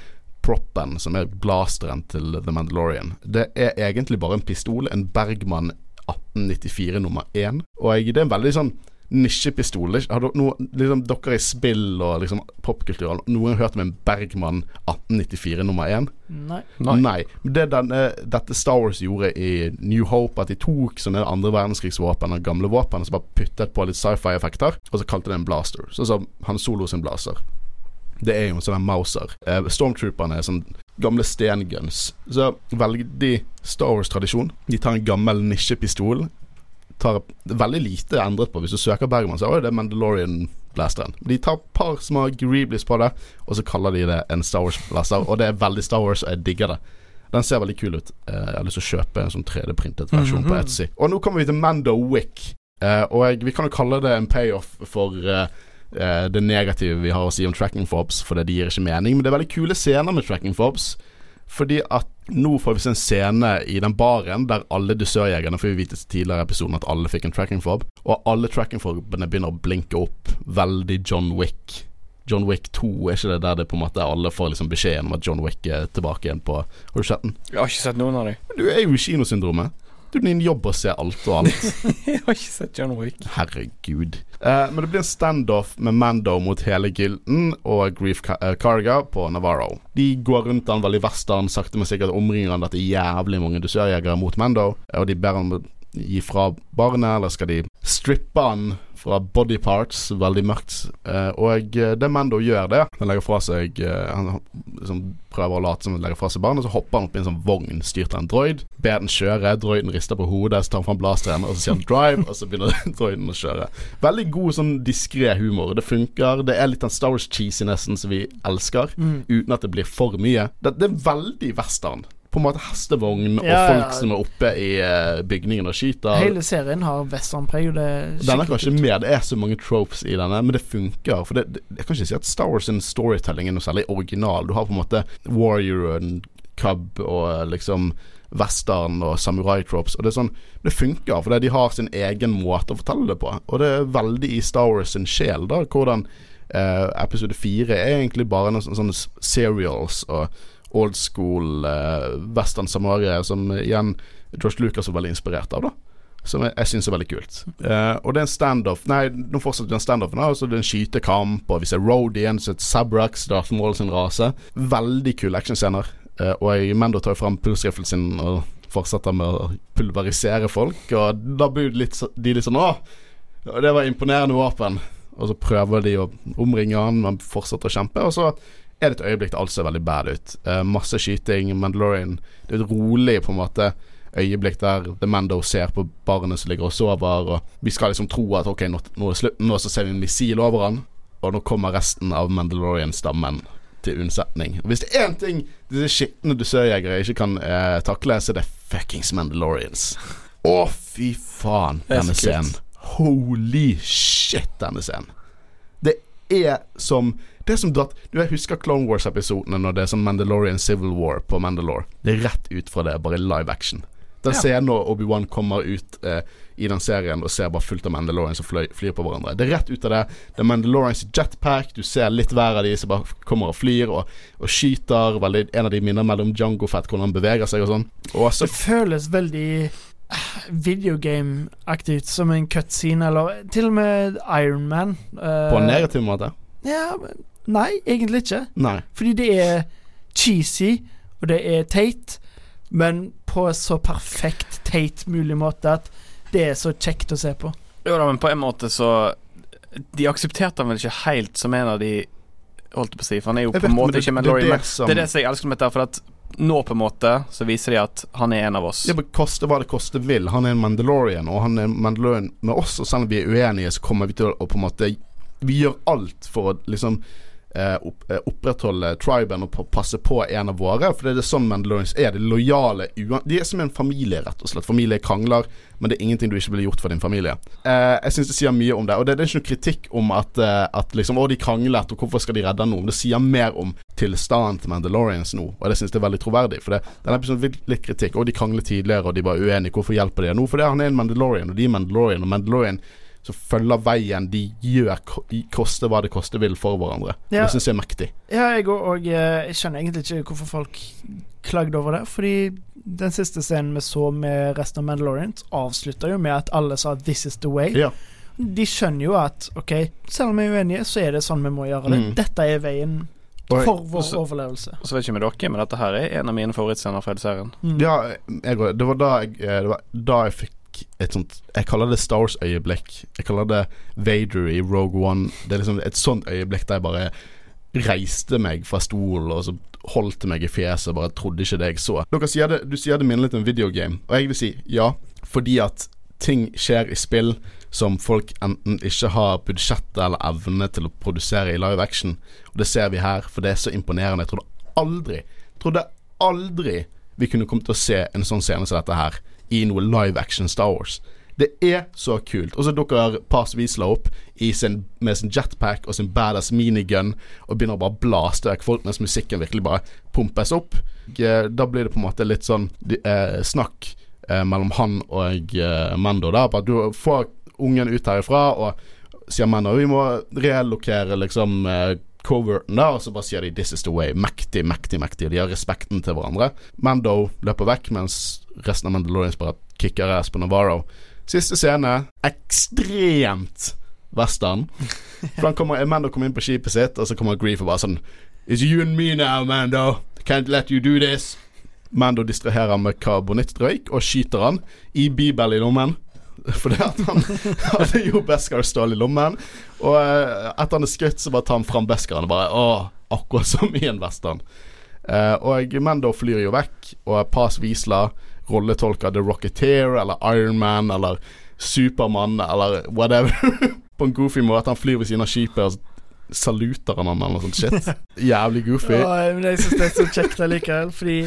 proppen, som er blasteren til The Mandalorian. Det er egentlig bare en pistol, en Bergman 1894 nummer 1. Og jeg, det er en veldig sånn nisjepistol. Har dere, noe, liksom, dere i spill og liksom popkultur har noen hørt om en Bergman 1894 nummer 1? Nei. Nei. Nei. Det denne, dette Star Wars gjorde i New Hope, at de tok sånne andre verdenskrigsvåpen og gamle våpen, og så bare puttet på litt sci-fi-effekter, og så kalte det en blaster. Sånn som Han Solo sin blaster. Det er jo en sånn Mauser. Eh, Stormtrooperne er sånn gamle stenguns. Så veldig Star Wars-tradisjon. De tar en gammel nisjepistol. Tar veldig lite endret på. Hvis du søker Bergman, så er det Mandalorian-blasteren. De tar et par små greeblies på det, og så kaller de det en Star Wars-blaster. Og det er veldig Star Wars, og jeg digger det. Den ser veldig kul ut. Eh, Jeg har lyst til å kjøpe en sånn 3D-printet versjon på Mhm. Etsy. Og nå kommer vi til Mando Wick. Eh, og jeg, vi kan jo kalle det en payoff for eh, det negative vi har å si om tracking Forbes, for det gir ikke mening. Men det er veldig kule scener med tracking fobs. Fordi at nå får vi se en scene i den baren der alle dusørjegerne får vi vite tidligere i episoden at alle fikk en tracking fob. Og alle tracking fobene begynner å blinke opp. Veldig John Wick. John Wick 2, er ikke det der det på en måte alle får liksom beskjeden om at John Wick er tilbake igjen på Har du sett den? Jeg har ikke sett noen av dem. Du er jo i kinosyndromet. Du er inn jobb og ser alt og alt. [LAUGHS] jeg har ikke sett John Wick. Herregud. Eh, men det blir en standoff med Mando mot hele gilden og Grief eh, Karga på Navarro. De går rundt han veldig western, sakte, men sikkert omringer han dette jævlig mange dusørjegere mot Mando. Og de ber han gi fra barnet, eller skal de strippe han fra body parts, veldig mørkt. Eh, og eh, det Mando gjør, det Han legger fra seg eh, Han liksom prøver å late som han legger fra seg barnet, og så hopper han opp i en sånn vogn styrt av en droid. Ber den kjøre, droiden rister på hodet, så tar han fram blasteren, og så sier han 'drive', og så begynner [LAUGHS] droiden å kjøre. Veldig god sånn diskré humor. Det funker. Det er litt den Star Wars-cheesinessen som vi elsker, Mm. uten at det blir for mye. Det, det er veldig western. På en måte hestevogn og Ja, folk som er oppe i uh, bygningen og skyter. Hele serien har westernpreg, er Denne er ikke kult. Det er så mange tropes i denne, men det funker. For det, det, Jeg kan ikke si at Star Wars sin storytelling er noe særlig original. Du har på en måte Warrior og Cub og eh, liksom western og samurai-tropes. Og det er sånn Det funker, for de har sin egen måte å fortelle det på. Og det er veldig i Star Wars sin sjel, da, hvordan eh, episode fire er egentlig bare noen sånne, sånne serials og old school eh, western samurai som eh, igjen George Lucas var veldig inspirert av, da. Som jeg, jeg syns er veldig kult. Eh, og det er en standoff Nei, nå fortsetter den standoffen. Altså så er det en skytekamp, og vi ser Rodian, så et Sabrax, Darth Maul sin rase. Veldig kule actionscener. Eh, og jeg, Mendo tar fram pulsriffelen sin og fortsetter med å pulverisere folk. Og da blir litt, de litt sånn Å, det var imponerende våpen. Og så prøver de å omringe han, men fortsetter å kjempe. Og så er det et øyeblikk der alt ser veldig bad ut. Uh, masse skyting, Mandalorian Det er et rolig på en måte øyeblikk der The Mando ser på barnet som ligger og sover, og vi skal liksom tro at ok, nå, nå er det slutt, nå så ser vi en missil over han, og nå kommer resten av Mandalorian-stammen til unnsetning. Og Hvis det er én ting disse skitne dusørjegere ikke kan eh, takle, så er det fuckings Mandalorians. Å, fy faen, denne scenen. Holy shit, denne scenen. Det er som Det er som at Du jeg husker Clone Wars-episodene når det er sånn Mandalorian Civil War på Mandalore. Det er rett ut fra det, bare live action. Den Ja. scenen når Obi-Wan kommer ut eh, i den serien og ser bare fullt av Mandalorians som flyr på hverandre. Det er rett ut av det. Det er Mandalorians jetpack, du ser litt hver av de som bare kommer og flyr og, og skyter. Veldig, en av de minner mellom Django Fett, hvordan han beveger seg og sånn. Det føles veldig eh, videogame-aktig som en cutscene, eller til og med Iron Man. Uh, på en negativ måte. Ja, men nei, egentlig ikke. Nei. Fordi det er cheesy, og det er teit, men på så perfekt teit mulig måte at det er så kjekt å se på. Jo da, men på en måte så De aksepterte han vel ikke helt som en av de Holdt på å si, for han er jo på en måte det- ikke det Mandalorian. det som- det er det som jeg elsker med dette, for at nå på en måte så viser de at han er en av oss. Ja, men Koste hva det koste vil. Han er en Mandalorian, og han er en Mandalorian med oss. Og selv om vi er uenige, så kommer vi til å på en måte Vi gjør alt for å liksom opp, eh, opprettholde triben og passe på en av våre. For det er sånn Mandalorians er. De lojale. De er som en familie, rett og slett. Familie krangler, men det er ingenting du ikke ville gjort for din familie. Eh, jeg syns det sier mye om det. Og det, det er ikke noe kritikk om at, eh, at liksom Å, de kranglet, og hvorfor skal de redde nå? Det sier mer om tilstanden til Mandalorians nå, og det syns jeg er veldig troverdig. For det, denne episoden fikk litt kritikk. Og de kranglet tidligere, og de var uenige. Hvorfor hjelper de nå? Fordi han er en Mandalorian, og de er Mandalorian, og Mandalorian som følger veien de gjør, ko- koste hva det koste vil for hverandre. Ja. Det syns jeg er mektig. Ja, jeg òg, og eh, jeg skjønner egentlig ikke hvorfor folk klagde over det. Fordi den siste scenen vi så med resten av Mandalorian, avslutta jo med at alle sa 'this is the way'. Ja. De skjønner jo at OK, selv om vi er uenige, så er det sånn vi må gjøre det. Mm. Dette er veien for vår også, overlevelse. Og så vet ikke med dere, men dette her er en av mine favorittscener fra hele serien. Mm. Ja, jeg, det var da jeg, eh, det var da jeg fikk et sånt Jeg kaller det Star Wars-øyeblikk. Jeg kaller det Vader i Rogue One. Det er liksom et sånt øyeblikk der jeg bare reiste meg fra stolen og så holdt meg i fjeset, bare trodde ikke det jeg så. Dere sier det, du sier det minner litt om videogame, og jeg vil si ja, fordi at ting skjer i spill som folk enten ikke har budsjett eller evne til å produsere i live action. Og det ser vi her, for det er så imponerende. Jeg trodde aldri, trodde aldri vi kunne komme til å se en sånn scene som dette her i noe live action Star Wars. Det er så kult. Og så dukker Pars Wiesla opp sin, med sin jetpack og sin badass minigun og begynner å bare blaste vekk folk mens musikken virkelig bare pumpes opp. Da blir det på en måte litt sånn eh, snakk eh, mellom han og eh, Mando, der på at du får ungen ut herifra, og sier Mando vi må relokere liksom eh, coverten der, og så bare sier de 'this is the way'. Mektig, mektig, mektig. De har respekten til hverandre. Mando løper vekk, mens resten av Mandalorians bare kicker ass på Navarro. Siste scene ekstremt western. For han kommer, Mando kommer inn på skipet sitt, og så kommer Grief og bare sånn It's you and me now, Mando. Can't let you do this. Mando distraherer med karbonittdrøyk og skyter han i bibel i lommen. [LAUGHS] Fordi at han hadde jo Beskar-stål i lommen. Og uh, etter han er skutt, så bare tar han fram Beskaren og bare Åh, akkurat som i en western. Uh, og Mendo flyr jo vekk, og Paz Wiesla rolletolker The Rocketeer eller Iron Man eller Supermann eller whatever. [LAUGHS] på en goofy måte. Han flyr ved siden av skipet og saluter han eller noe sånt shit. [LAUGHS] Jævlig goofy. Ja, men jeg syns det er så kjekt allikevel, fordi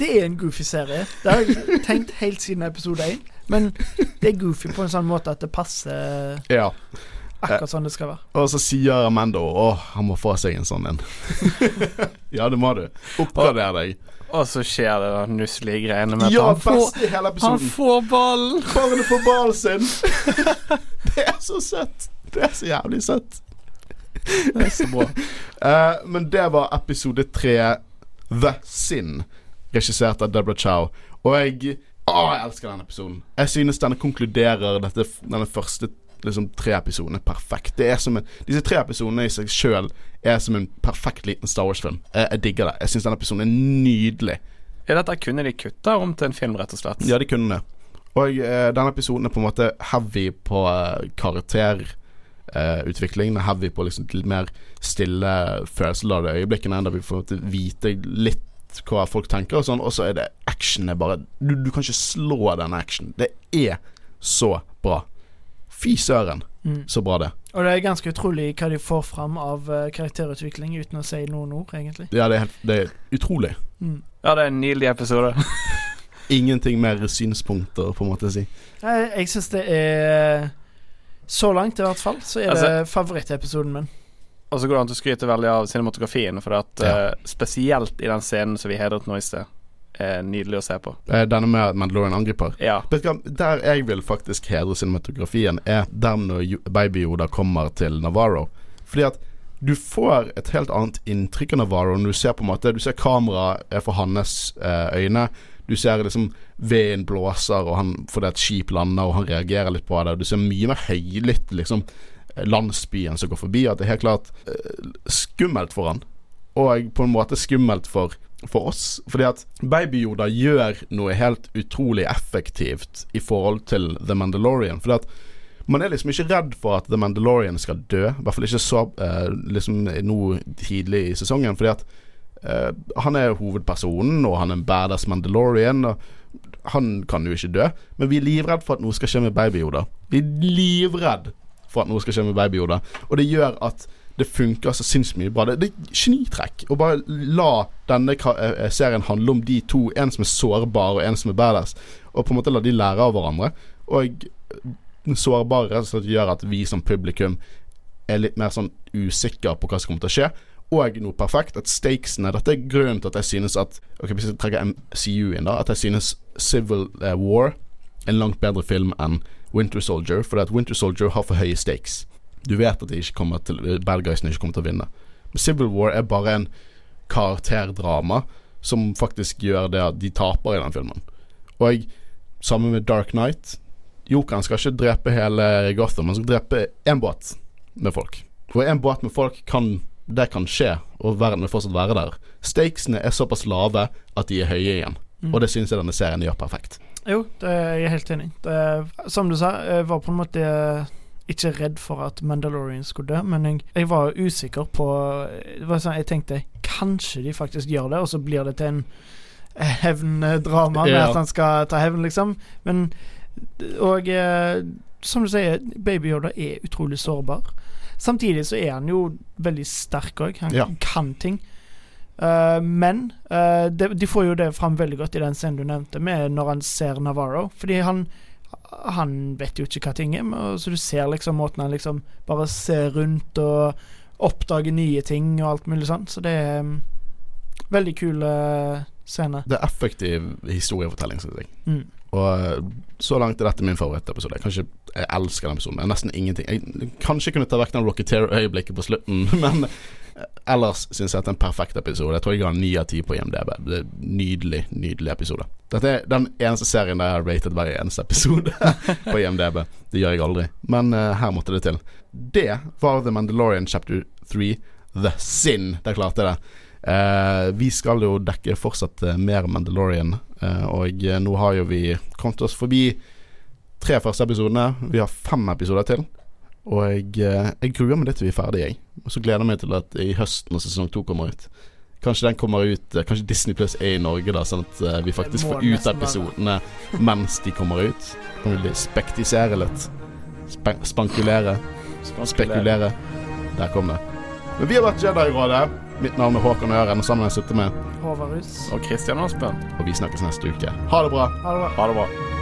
det er en goofy serie. Det har jeg tenkt helt siden episode én. Men det er goofy på en sånn måte at det passer ja. akkurat sånn det skal være. Og så sier Amando Å, han må få seg en sånn en. [LAUGHS] ja, det må du. Oppgrader deg. Og så skjer det da nusselige greiene med ja, at han får, han får ballen. [LAUGHS] Barnet får ballen sin. [LAUGHS] det er så søtt. Det er så jævlig søtt. Det er så bra. Uh, men det var episode tre, The Sin, regissert av Deborah Chow. Og jeg Å, jeg elsker denne episoden. Jeg synes denne konkluderer dette, denne første liksom, tre episodene perfekt. Det er som en, disse tre episodene i seg sjøl er som en perfekt liten Star Wars-film. Jeg, jeg, digger det. Jeg syns denne episoden er nydelig. Ja, dette kunne de kutta om til en film, rett og slett. Ja, de kunne det. Og eh, denne episoden er på en måte heavy på eh, karakterutvikling. Eh, heavy på liksom litt mer stille følelser av det øyeblikkene, der vi får vite litt hva folk tenker, og sånn. Og så er det action er bare du, du, kan ikke slå den action. Det er så bra. Fy søren, mm. så bra det. Og det er ganske utrolig hva de får fram av uh, karakterutvikling, uten å si noen ord, egentlig. Ja, det er, helt, det er utrolig. Mm. Ja, det er en nydelig episode. [LAUGHS] [LAUGHS] Ingenting mer synspunkter, på en måte å si. Jeg, jeg syns det er Så langt, i hvert fall, så er altså, det favorittepisoden min. Og så går det an til å skryte veldig av cinematografien, for at ja. uh, spesielt i den scenen som vi hedret nå i sted, er nydelig å se på. Eh, denne med Mandalorian angriper? Ja. Der jeg vil faktisk hedre cinematografien, er der når Baby Yoda kommer til Navarro. Fordi at du får et helt annet inntrykk av Navarro når du ser på en måte Du ser kameraet fra for hans eh, øyne. Du ser liksom veden blåser, og han får det et skip lander, og han reagerer litt på det. Du ser mye mer høylytt liksom landsbyen som går forbi, at det er helt klart uh, skummelt for han. Og på en måte skummelt for, for oss. Fordi at Baby-Yoda gjør noe helt utrolig effektivt i forhold til The Mandalorian. Fordi at man er liksom ikke redd for at The Mandalorian skal dø. I hvert fall ikke så eh, liksom nå tidlig i sesongen. Fordi at uh, han er hovedpersonen, og han er en badass Mandalorian. Og han kan jo ikke dø, men vi er livredd for at noe skal skje med Baby-Yoda. Vi er livredd for at noe skal skje med Baby-Yoda. Og det gjør at det funker så sinnssykt mye bra. Det, det er genitrekk å bare la denne eh, serien handle om de to. En som er sårbar, og en som er badass. Og på en måte la de lære av hverandre. Og den sårbare rett og slett gjør at vi som publikum er litt mer sånn usikre på hva som kommer til å skje. Og noe perfekt, at stakesene Dette er grunnen til at jeg synes at Ok, Hvis jeg trekker MCU inn, da. At jeg synes Civil eh, War en langt bedre film enn Winter Soldier, fordi at Winter Soldier har for høye stakes. Du vet at de ikke kommer til, bad guysene ikke kommer til å vinne. Men Civil War er bare en karakterdrama som faktisk gjør det at de taper i den filmen. Og sammen med Dark Knight Jokeren skal ikke drepe hele Gotham, han skal drepe én båt med folk. For én båt med folk kan Det kan skje, og verden vil fortsatt være der. Stakesene er såpass lave at de er høye igjen. Mm. Og det syns jeg denne serien gjør perfekt. Jo, det er jeg helt enig i. Som du sa, jeg var på en måte ikke redd for at Mandalorian skulle dø, men jeg, jeg var usikker på sånn, Jeg tenkte kanskje de faktisk gjør det, og så blir det til en hevndrama med Ja. at han skal ta hevn, liksom. Men Og eh, som du sier, Baby Yoda er utrolig sårbar. Samtidig så er han jo veldig sterk òg. Han Ja. kan ting. Eh, men uh, de, de får jo det fram veldig godt i den scenen du nevnte, med når han ser Navarro. Fordi han Han vet jo ikke hva ting er, men- så du ser liksom måten han liksom bare ser rundt og oppdager nye ting og alt mulig sånn. Så det er um, veldig kul scener. scene. Det er effektiv historiefortelling, syns jeg. Mm. Og eh, så langt er dette min favorittepisode. Kanskje jeg elsker den episoden. Er nesten ingenting. Jeg kanskje kunne ta vekk den Rocketeer-øyeblikket på slutten, [LAUGHS] men eh, ellers syns jeg at det er en perfekt episode. Jeg tror jeg ga ni av ti på IMDb. Det er Nydelig, nydelig episode. Dette er den eneste serien der jeg har rated hver eneste episode [LAUGHS] på IMDb. Det gjør jeg aldri. Men uh, her måtte det til. Det var The Mandalorian chapter 3, The Sin. Der klarte jeg det. Uh, vi skal jo dekke fortsatt eh, mer Mandalorian, uh, og nå har jo vi kommet oss forbi tre første episodene. Vi har fem episoder til. Og jeg, eh, jeg gruer meg litt til vi er ferdige, jeg. Og så gleder jeg meg til at i høsten når sesong to kommer ut Kanskje den kommer ut eh, Kanskje Disney Plus er i Norge, da sånn at eh, vi faktisk får ut episodene mens de kommer ut. Kan vi spektisere litt. Spe spankulere. Spekulere. Der kom det. Men vi har vært Jedi-rådet. Mitt navn er Håkon Øren, og sammen har jeg sittet med Håvard Russ. Og Christian Aspen. Og vi snakkes neste uke. Ha det bra. Ha det bra. Ha det bra.